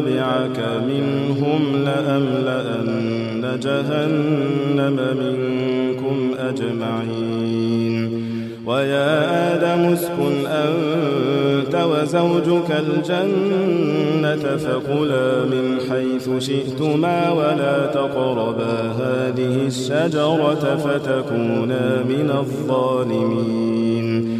تبعك منهم لأملأن جهنم منكم أجمعين. ويا آدم اسكن أنت وزوجك الجنة فكلا من حيث شئتما ولا تقربا هذه الشجرة فتكونا من الظالمين.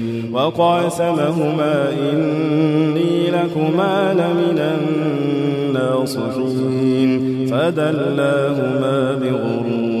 وقاسمهما إني لكما لمن الناصحين فدلاهما بغرور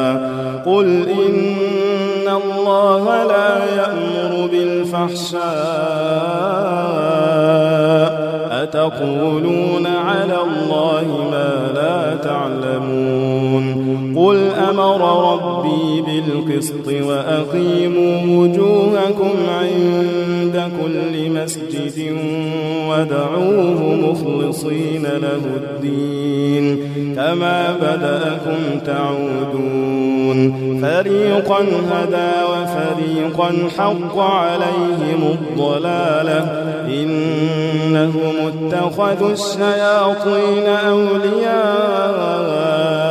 قل إن الله لا يأمر بالفحشاء أتقولون على الله ما لا تعلمون أمر ربي بالقسط وأقيموا وجوهكم عند كل مسجد ودعوه مخلصين له الدين. كما بدأكم تعودون. فريقا هدى وفريقا حق عليهم الضلالة. إنهم اتخذوا الشياطين أولياء.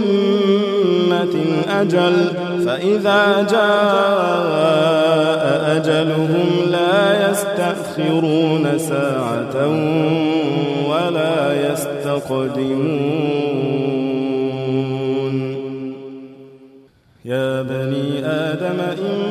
أجل فإذا جاء أجلهم لا يستأخرون ساعة ولا يستقدمون. يا بني آدم إما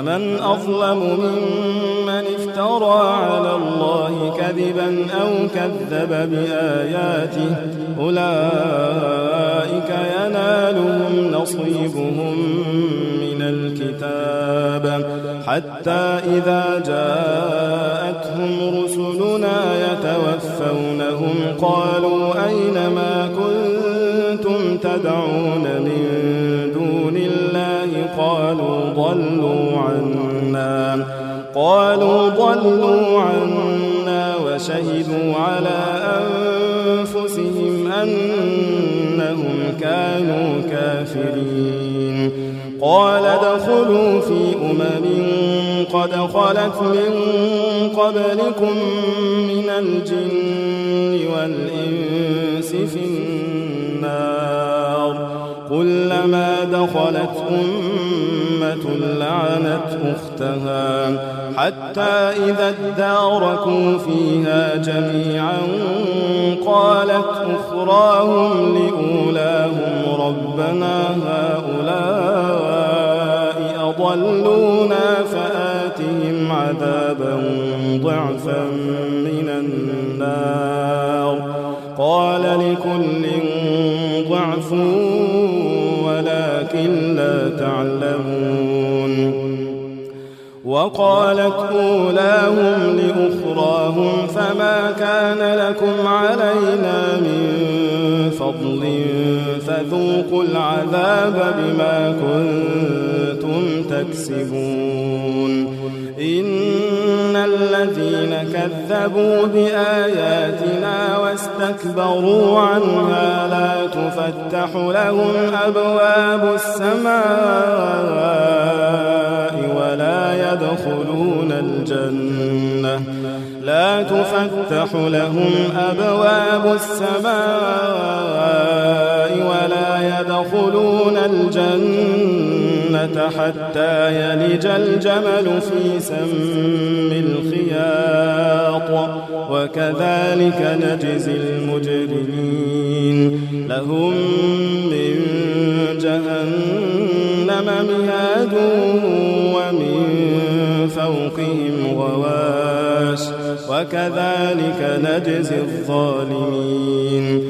فمن أظلم ممن افترى على الله كذبا أو كذب بآياته أولئك ينالهم نصيبهم من الكتاب. حتى إذا جاءتهم رسلنا يتوفونهم قالوا أين ما كنتم تدعون من دون الله؟ قالوا ضلوا قالوا ضلوا عنا وشهدوا على أنفسهم أنهم كانوا كافرين. قال ادخلوا في أمم قد خلت من قبلكم من الجن والإنس في النار. كلما دخلت أمة لعنت أختها حتى إذا اداركوا فيها جميعا قالت أخراهم لأولاهم ربنا هؤلاء أضلونا فآتهم عذابا ضعفا من النار قال لكل تعلمون. وقالت أولاهم لأخراهم فما كان لكم علينا من فضل فذوقوا العذاب بما كنتم تكسبون. الذين كذبوا بآياتنا واستكبروا عنها لا تفتح لهم أبواب السماء ولا يدخلون الجنة. لا تفتح لهم أبواب السماء حتى يلج الجمل في سم الخياط. وكذلك نجزي المجرمين. لهم من جهنم مهاد ومن فوقهم غواش. وكذلك نجزي الظالمين.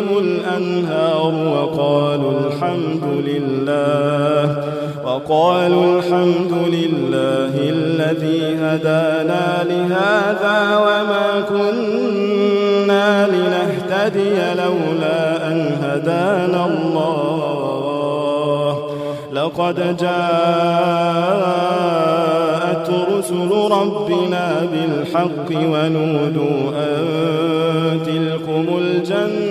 الأنهار وقالوا الحمد لله وقالوا الحمد لله الذي هدانا لهذا وما كنا لنهتدي لولا أن هدانا الله. لقد جاءت رسل ربنا بالحق ونودوا أن تلكم الجنة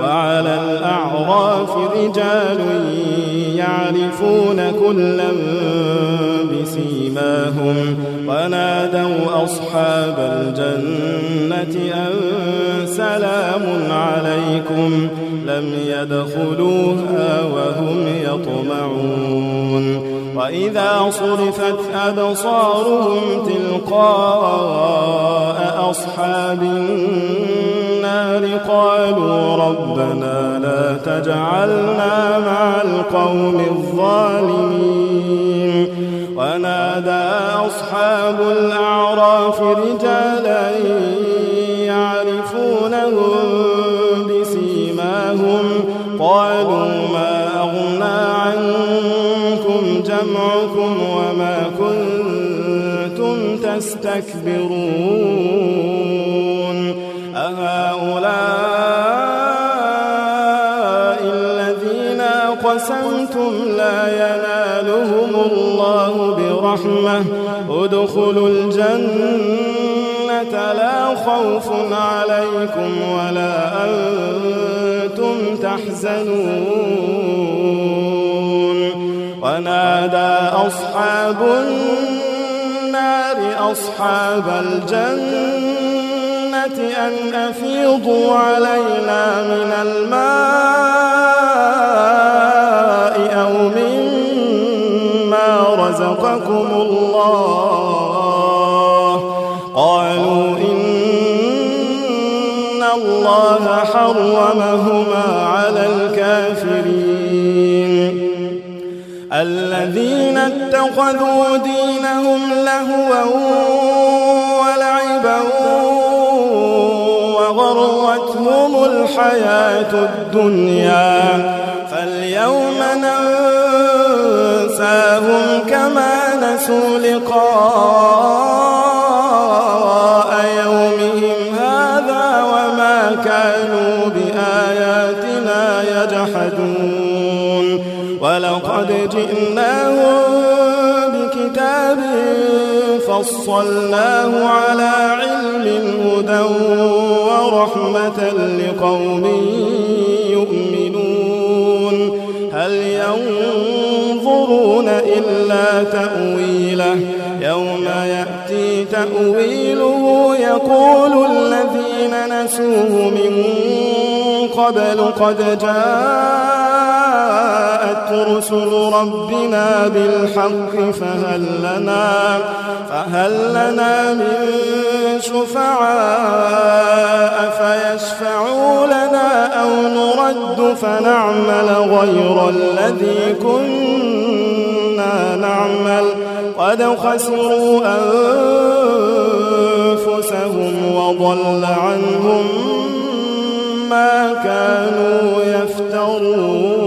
وعلى الأعراف رجال يعرفون كلا بسيماهم ونادوا أصحاب الجنة أن سلام عليكم لم يدخلوها وهم يطمعون وإذا صرفت أبصارهم تلقاء أصحاب النار النار قالوا ربنا لا تجعلنا مع القوم الظالمين. ونادى أصحاب الأعراف رجالا يعرفونهم بسيماهم. قالوا ما أغنى عنكم جمعكم وما كنتم تستكبرون. أهؤلاء الذين أقسمتم لا ينالهم الله برحمة. ادخلوا الجنة لا خوف عليكم ولا أنتم تحزنون. ونادى أصحاب النار أصحاب الجنة أن أفيضوا علينا من الماء أو مما رزقكم الله. قالوا إن الله حرمهما على الكافرين. الذين اتخذوا دينهم لهوا الحياة الدنيا فاليوم ننساهم كما نسوا لقاء يومهم هذا وما كانوا بآياتنا يجحدون. ولقد جئناهم بكتاب فصلناه على علم هدى ورحمة لقوم يؤمنون. هل ينظرون إلا تأويله؟ يوم يأتي تأويله يقول الذين نسوه من قبل قد جاءت رسل ربنا بالحق فهل لنا فهل لنا من شفعاء فيشفعوا لنا أو نرد فنعمل غير الذي كنا نعمل قد خسروا أنفسهم وضل عنهم ما كانوا يفترون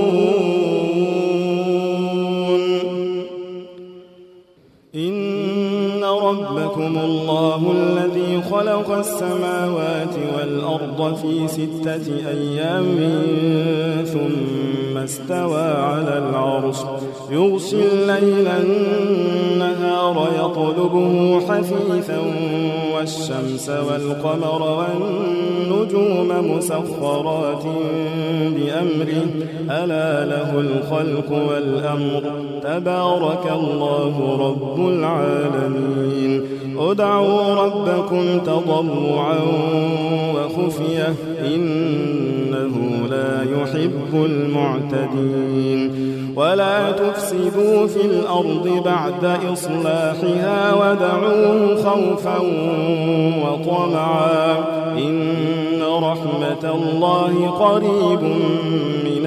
ربكم الله الذي خلق السماوات والأرض في ستة أيام ثم استوى على العرش. يغشي الليل النهار يطلبه حثيثا والشمس والقمر والنجوم مسخرات بأمره. ألا له الخلق والأمر. تبارك الله رب العالمين. ادعوا ربكم تضرعا وخفية. إنه يحب المعتدين. ولا تفسدوا في الأرض بعد إصلاحها ودعوه خوفا وطمعا. إن رحمة الله قريب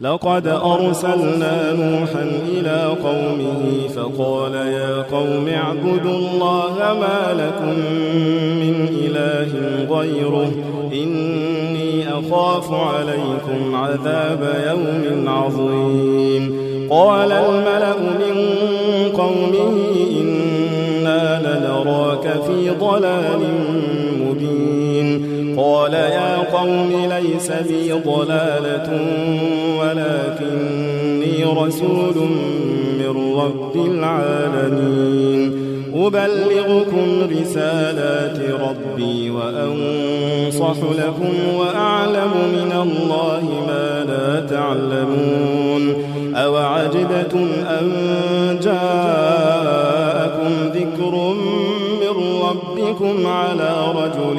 لقد أرسلنا نوحا إلى قومه فقال يا قوم اعبدوا الله ما لكم من إله غيره. إني أخاف عليكم عذاب يوم عظيم. قال الملأ من قومه إنا لنراك في ضلال مبين. قال يا قوم ليس بي ضلالة ولكني رسول من رب العالمين. أبلغكم رسالات ربي وأنصح لكم وأعلم من الله ما لا تعلمون. أوعجبتم أن جاءكم ذكر من ربكم على رجل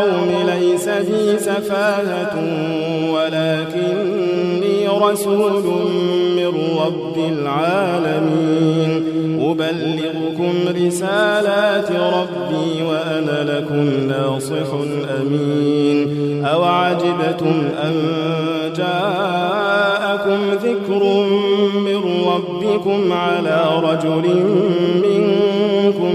قوم ليس بي سفاهة ولكني رسول من رب العالمين. أبلغكم رسالات ربي وأنا لكم ناصح أمين. أوعجبتم أن جاءكم ذكر من ربكم على رجل منكم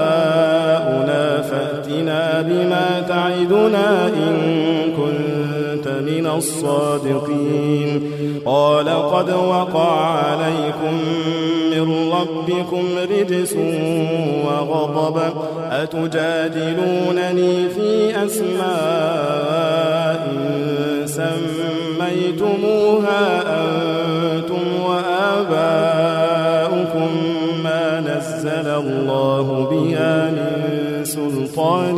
بما تعدنا إن كنت من الصادقين. قال قد وقع عليكم من ربكم رجس وغضب. أتجادلونني في أسماء سميتموها أنتم وآباؤكم ما نزل الله بها من سلطان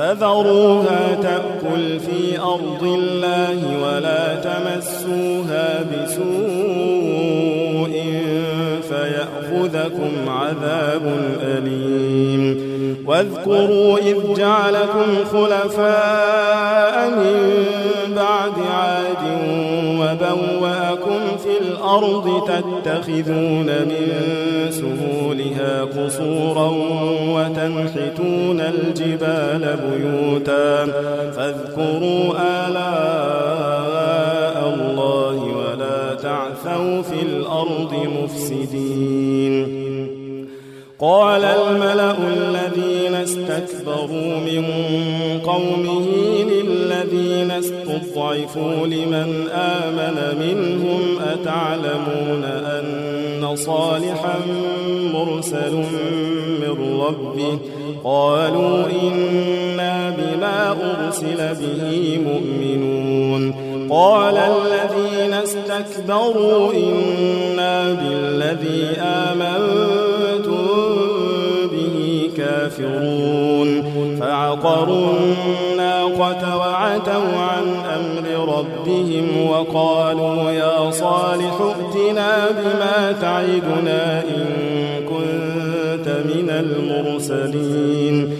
فذروها تأكل في أرض الله ولا تمسوها بسوء فيأخذكم عذاب أليم. واذكروا إذ جعلكم خلفاء من بعد عاد الأرض تتخذون من سهولها قصورا وتنحتون الجبال بيوتا فاذكروا آلاء الله ولا تعثوا في الأرض مفسدين. قال الملأ الذين استكبروا من قومه استضعفوا لمن آمن منهم أتعلمون أن صالحا مرسل من ربه؟ قالوا إنا بما أرسل به مؤمنون. قال الذين استكبروا إنا بالذي آمنتم به كافرون. فعقروا الناقة وعتوا عن ربهم وقالوا يا صالح ائتنا بما تعدنا إن كنت من المرسلين.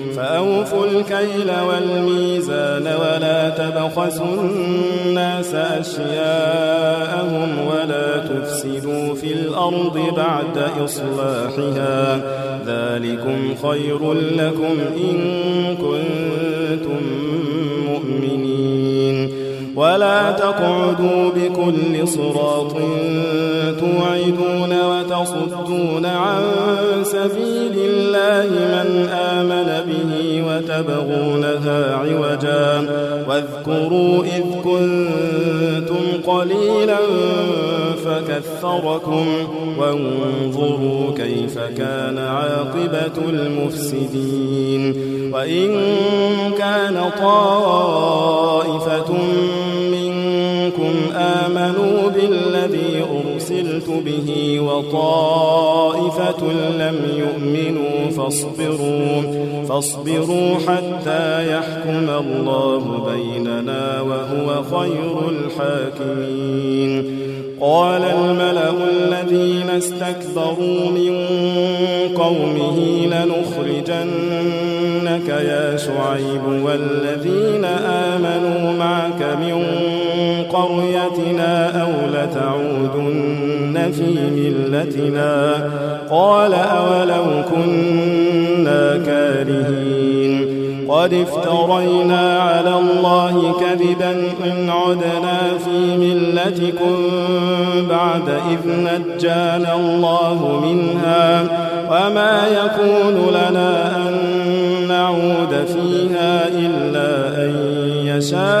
فأوفوا الكيل والميزان ولا تبخسوا الناس أشياءهم ولا تفسدوا في الأرض بعد إصلاحها. ذلكم خير لكم إن كنتم مؤمنين. ولا تقعدوا بكل صراط توعدون وتصدون عن سبيل الله من آمن به وتبغونها عوجا. واذكروا إذ كنتم قليلا فكثركم وانظروا كيف كان عاقبة المفسدين. وإن كان طائفة منكم آمنوا بالذي أرسلت به وطائفة لم يؤمنوا فاصبروا فاصبروا حتى يحكم الله بيننا وهو خير الحاكمين. قال الملأ الذين استكبروا من قومه لنخرجنك يا شعيب والذين آمنوا معك من قريتنا أو لتعودن في ملتنا قال أولو كنا كارهين قد افترينا على الله كذبا إن عدنا في ملتكم بعد إذ نجانا الله منها وما يكون لنا أن نعود فيها إلا أن يشاء.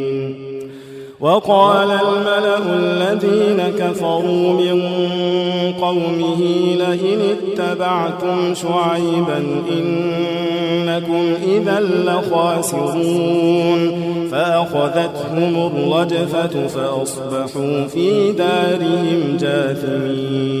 وقال الملأ الذين كفروا من قومه لئن اتبعتم شعيبا إنكم إذا لخاسرون. فأخذتهم الرجفة فأصبحوا في دارهم جاثمين.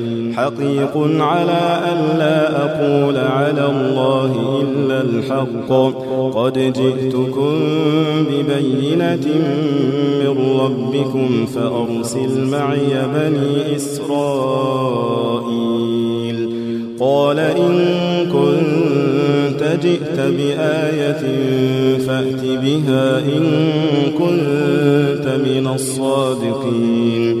حقيق على أن لا أقول على الله إلا الحق. قد جئتكم ببينة من ربكم فأرسل معي بني إسرائيل. قال إن كنت جئت بآية فأت بها إن كنت من الصادقين.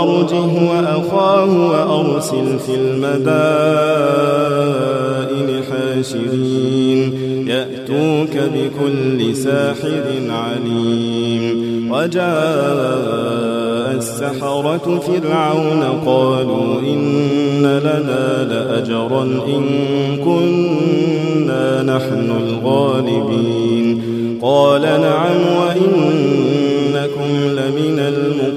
قالوا أرجه وأخاه وأرسل في المدائن حاشرين. يأتوك بكل ساحر عليم. وجاء السحرة فرعون قالوا إن لنا لأجرا إن كنا نحن الغالبين. قال نعم وإنكم لمن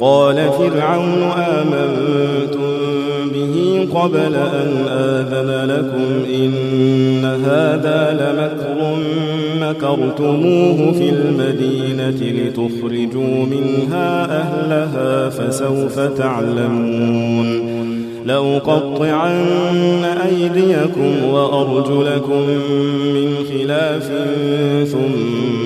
قال فرعون آمنتم به قبل أن آذن لكم إن هذا لمكر مكرتموه في المدينة لتخرجوا منها أهلها فسوف تعلمون لأقطعن أيديكم وأرجلكم من خلاف ثم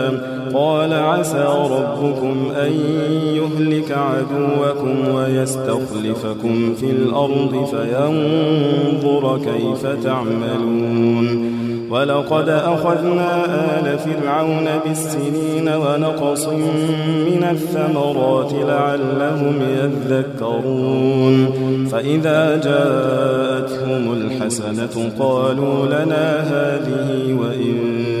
قال عسى ربكم أن يهلك عدوكم ويستخلفكم في الأرض فينظر كيف تعملون. ولقد أخذنا آل فرعون بالسنين ونقص من الثمرات لعلهم يذكرون. فإذا جاءتهم الحسنة قالوا لنا هذه وإن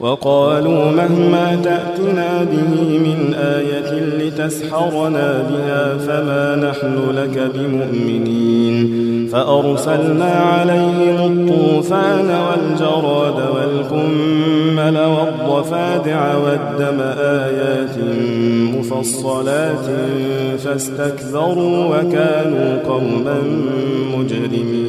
وقالوا مهما تأتنا به من آية لتسحرنا بها فما نحن لك بمؤمنين فأرسلنا عليهم الطوفان والجراد والكمل والضفادع والدم آيات مفصلات فاستكبروا وكانوا قوما مجرمين.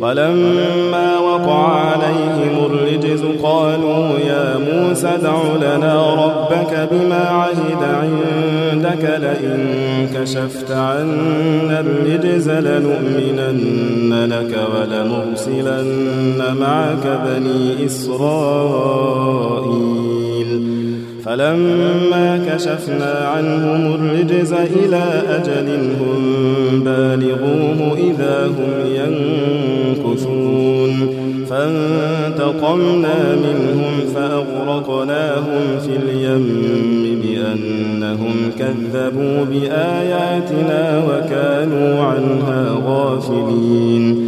ولما وقع عليهم الرجز قالوا يا موسى ادع لنا ربك بما عهد عندك لئن كشفت عنا الرجز لنؤمنن لك ولنرسلن معك بني إسرائيل. فلما كشفنا عنهم الرجز إلى أجل هم بالغوه إذا هم ينكثون فانتقمنا منهم فأغرقناهم في اليم بأنهم كذبوا بآياتنا وكانوا عنها غافلين.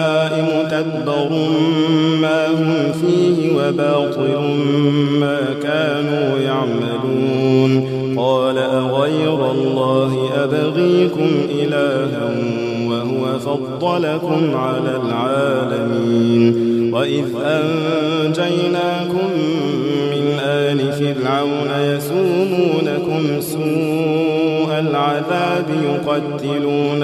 متبر ما هم فيه وباطل ما كانوا يعملون قال أغير الله أبغيكم إلها وهو فضلكم على العالمين وإذ أنجيناكم من آل فرعون يسومونكم سوء العذاب يقتلون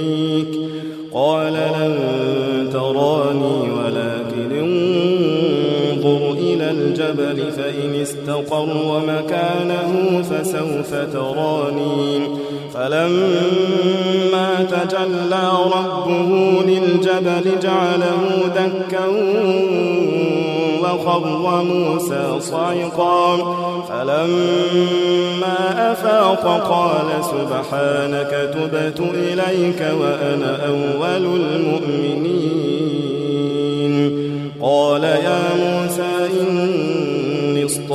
الجبل فإن استقر مكانه فسوف تراني فلما تجلى ربه للجبل جعله دكا وخر موسى صعقا. فلما أفاق قال سبحانك تبت إليك وأنا أول المؤمنين.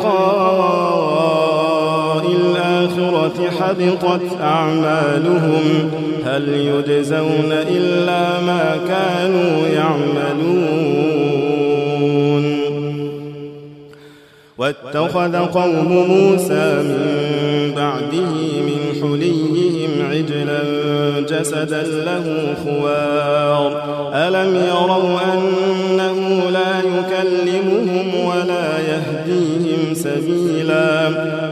الآخرة حبطت أعمالهم هل يجزون إلا ما كانوا يعملون. واتخذ قوم موسى من بعده من حليهم عجلا جسدا له خوار. ألم يروا أنه لا يكلمهم ولا يهديهم؟ سبيلا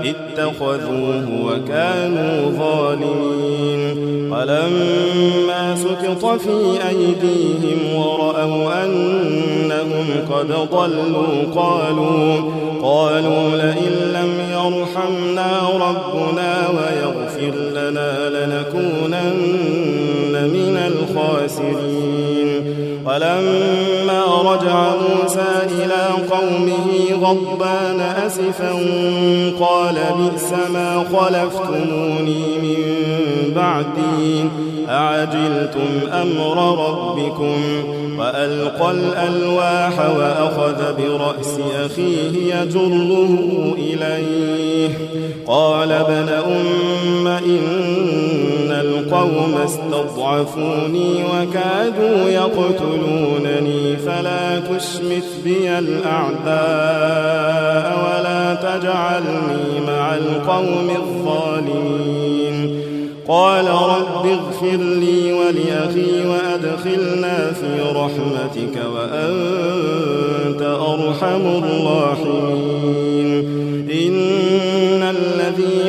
اتخذوه وكانوا ظالمين. ولما سقط في أيديهم ورأوا أنهم قد ضلوا قالوا قالوا لئن لم يرحمنا ربنا ويغفر لنا لنكونن من الخاسرين. ولما رجع موسى إلى قومه غضبان أسفا قال بئس ما خلفتموني من بعدي أعجلتم أمر ربكم وألقى الألواح وأخذ برأس أخيه يجره إليه قال ابن أم إن القوم استضعفوني وكادوا يقتلونني فلا تشمت بي الأعداء ولا تجعلني مع القوم الظالمين. قال رب اغفر لي ولأخي وأدخلنا في رحمتك وأنت أرحم الراحمين.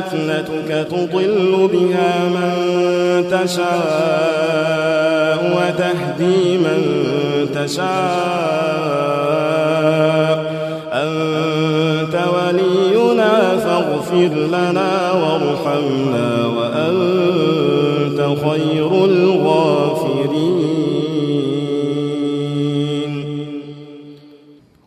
فتنتك تضل بها من تشاء وتهدي من تشاء. أنت ولينا فاغفر لنا وارحمنا وأنت خير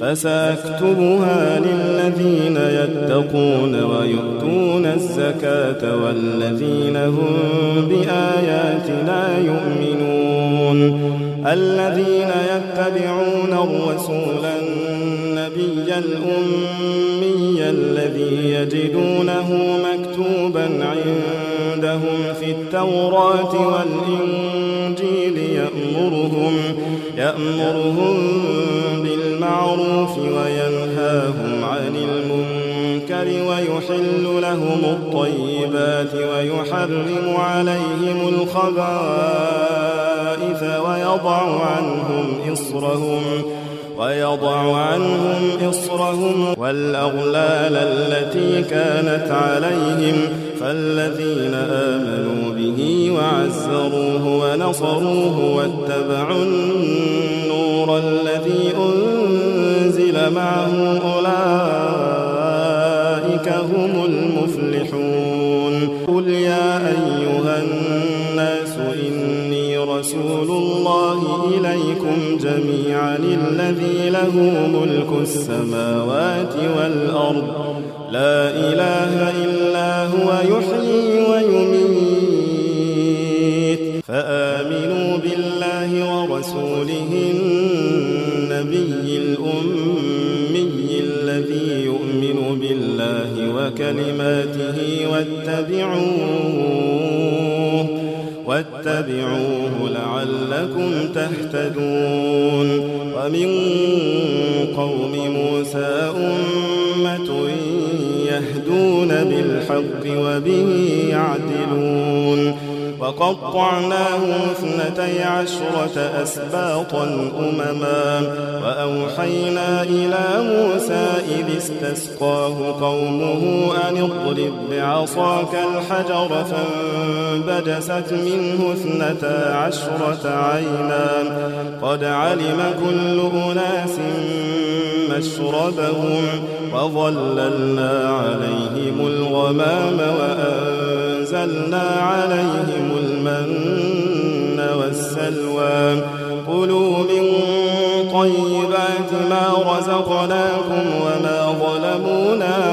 فساكتبها للذين يتقون ويؤتون الزكاة والذين هم بآياتنا يؤمنون. الذين يتبعون الرسول النبي الأمي الذي يجدونه مكتوبا عندهم في التوراة والإنجيل يأمرهم يأمرهم بالمعروف وينهاهم عن المنكر ويحل لهم الطيبات ويحرم عليهم الخبائث ويضع عنهم إصرهم ويضع عنهم إصرهم والأغلال التي كانت عليهم فالذين آمنوا به وعزروه ونصروه واتبعوا معه أولئك هم المفلحون. قل يا أيها الناس إني رسول الله إليكم جميعا الذي له ملك السماوات والأرض. لا إله إلا هو يحيي ويميت. فآمنوا بالله ورسوله النبي الأمي. وكلماته واتبعوه واتبعوه لعلكم تهتدون. ومن قوم موسى أمة يهدون بالحق وبه يعدلون. وقطعناه اثنتي عشرة أسباطا أمما. وأوحينا إلى موسى إذ استسقاه قومه أن اضرب بعصاك الحجر فانبجست منه اثنتا عشرة عينا. قد علم كل أناس مشربهم وظللنا عليهم الغمام وأنزلنا عليهم المن والسلوى. كلوا من طيبات ما رزقناكم وما ظلمونا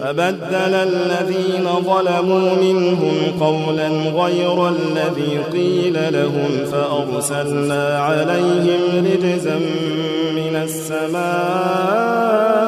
فبدل الذين ظلموا منهم قولا غير الذي قيل لهم فأرسلنا عليهم رجزا من السماء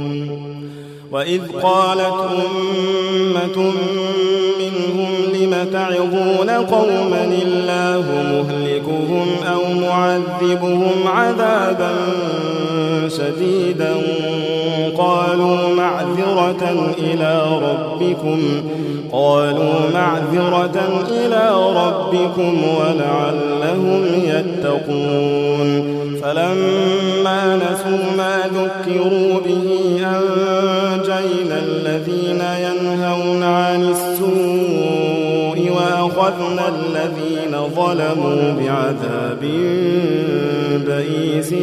وإذ قالت أمة منهم لم تعظون قوما الله مهلكهم أو معذبهم عذابا شديدا قالوا معذرة إلى ربكم قالوا معذرة إلى ربكم ولعلهم يتقون. فلما نسوا ما ذكروا به أنجينا الذين ينهون عن وأخذنا الذين ظلموا بعذاب بئيس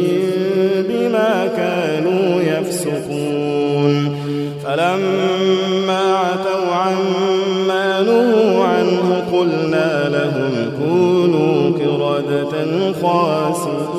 بما كانوا يفسقون. فلما عتوا عما نهوا عنه قلنا لهم كونوا قردة خاسئين.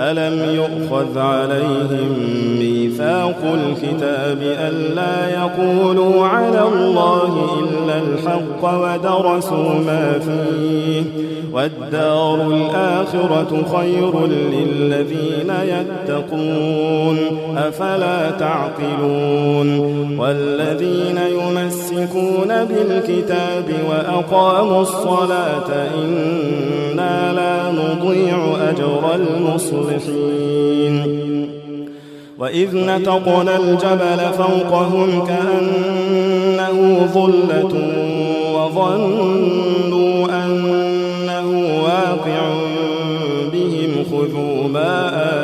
ألم يؤخذ عليهم ميثاق الكتاب ألا يقولوا على الله إلا الحق ودرسوا ما فيه والدار الآخرة خير للذين يتقون أفلا تعقلون والذين يمسكون بالكتاب وأقاموا الصلاة إنا لا نضيع أجر المصلحين. وإذ نتقنا الجبل فوقهم كأنه ظلة وظنوا أنه واقع بهم خذوا ما آتيناكم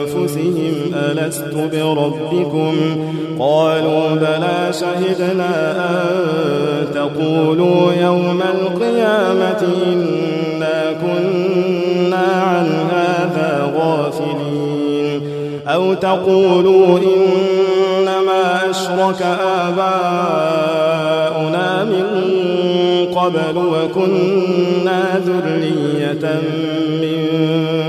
أنفسهم ألست بربكم؟ قالوا بلى شهدنا أن تقولوا يوم القيامة إنا كنا عن هذا غافلين. أو تقولوا إنما أشرك آباؤنا من قبل وكنا ذرية من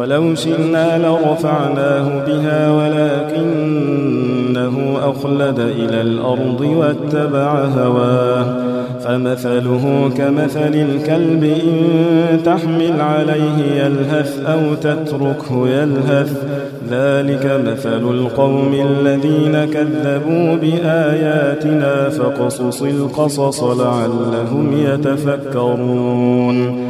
ولو شئنا لرفعناه بها ولكنه أخلد إلى الأرض واتبع هواه فمثله كمثل الكلب إن تحمل عليه يلهث أو تتركه يلهث ذلك مثل القوم الذين كذبوا بآياتنا فقصص القصص لعلهم يتفكرون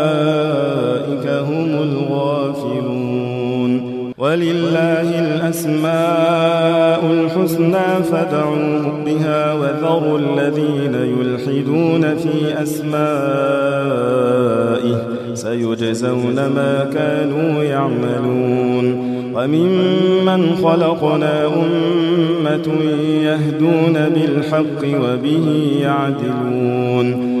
ولله الأسماء الحسنى فادعوه بها وذروا الذين يلحدون في أسمائه سيجزون ما كانوا يعملون وممن خلقنا أمة يهدون بالحق وبه يعدلون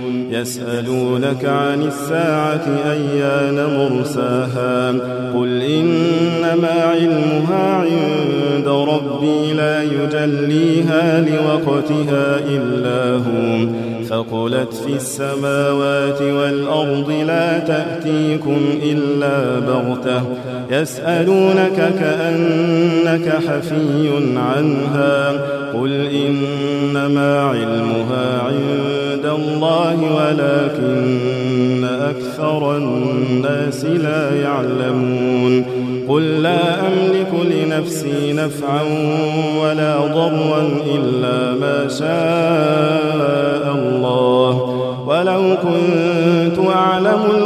يسألونك عن الساعة أيان مرساها قل إنما علمها عند ربي لا يجليها لوقتها إلا هو ثقلت في السماوات والأرض لا تأتيكم إلا بغتة يسألونك كأنك حفي عنها قل إنما علمها عند الله ولكن أكثر الناس لا يعلمون. قل لا أملك لنفسي نفعا ولا ضرا إلا ما شاء الله. ولو كنت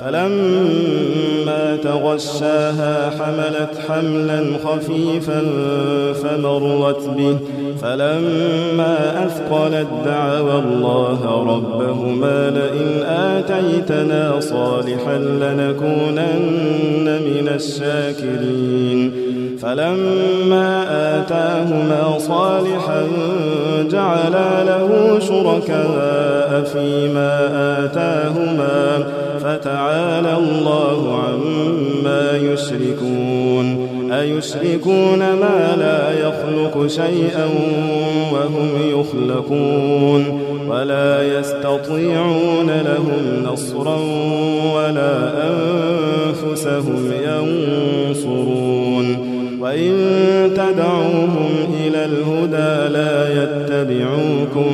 فلما تغشاها حملت حملا خفيفا فمرت به. فلما أثقلت دعوى الله ربهما لئن آتيتنا صالحا لنكونن من الشاكرين. فلما آتاهما صالحا جعلا له شركاء فيما آتاهما فتعالى الله عما يشركون. أيشركون ما لا يخلق شيئا وهم يخلقون. ولا يستطيعون لهم نصرا ولا أنفسهم ينصرون. وإن تدعوهم إلى الهدى لا يتبعوكم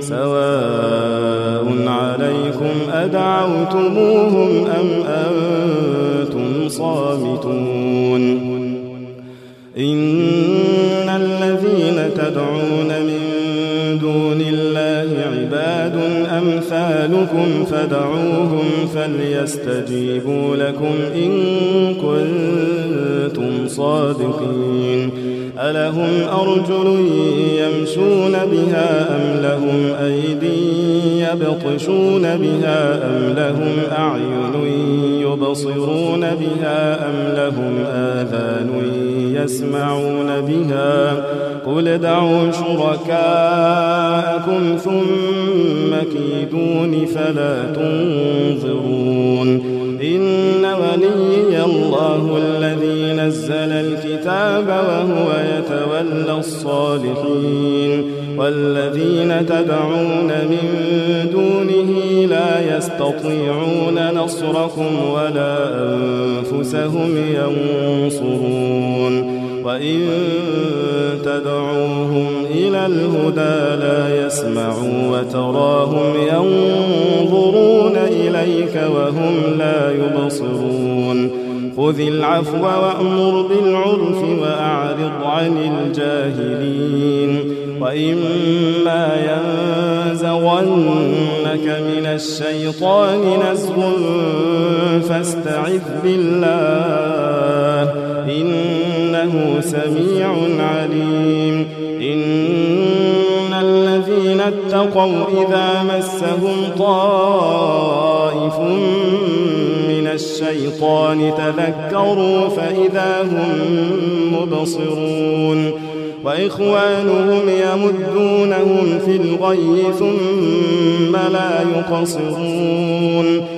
سواء أدعوتموهم أم أنتم صامتون إن الذين تدعون من دون الله عباد أمثالكم فدعوهم فليستجيبوا لكم إن كنتم صادقين ألهم أرجل يمشون بها أم لهم أيدي يبطشون بها أم لهم أعين يبصرون بها أم لهم آذان يسمعون بها قل ادعوا شركاءكم ثم كيدون فلا تنظرون إن ولي الله الذي الكتاب وهو يتولى الصالحين والذين تدعون من دونه لا يستطيعون نصركم ولا أنفسهم ينصرون وإن تدعوهم إلى الهدى لا يسمعوا وتراهم ينظرون إليك وهم لا يبصرون خذ العفو وأمر بالعرف وأعرض عن الجاهلين. وإما ينزغنك من الشيطان نزغ فاستعذ بالله. إنه سميع عليم. إن الذين اتقوا إذا مسهم طائف الشيطان تذكروا فإذا هم مبصرون وإخوانهم يمدونهم في الغي ثم لا يقصرون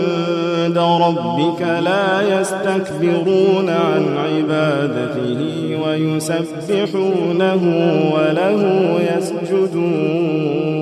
ربك لا يستكبرون عن عبادته ويسبحونه وله يسجدون.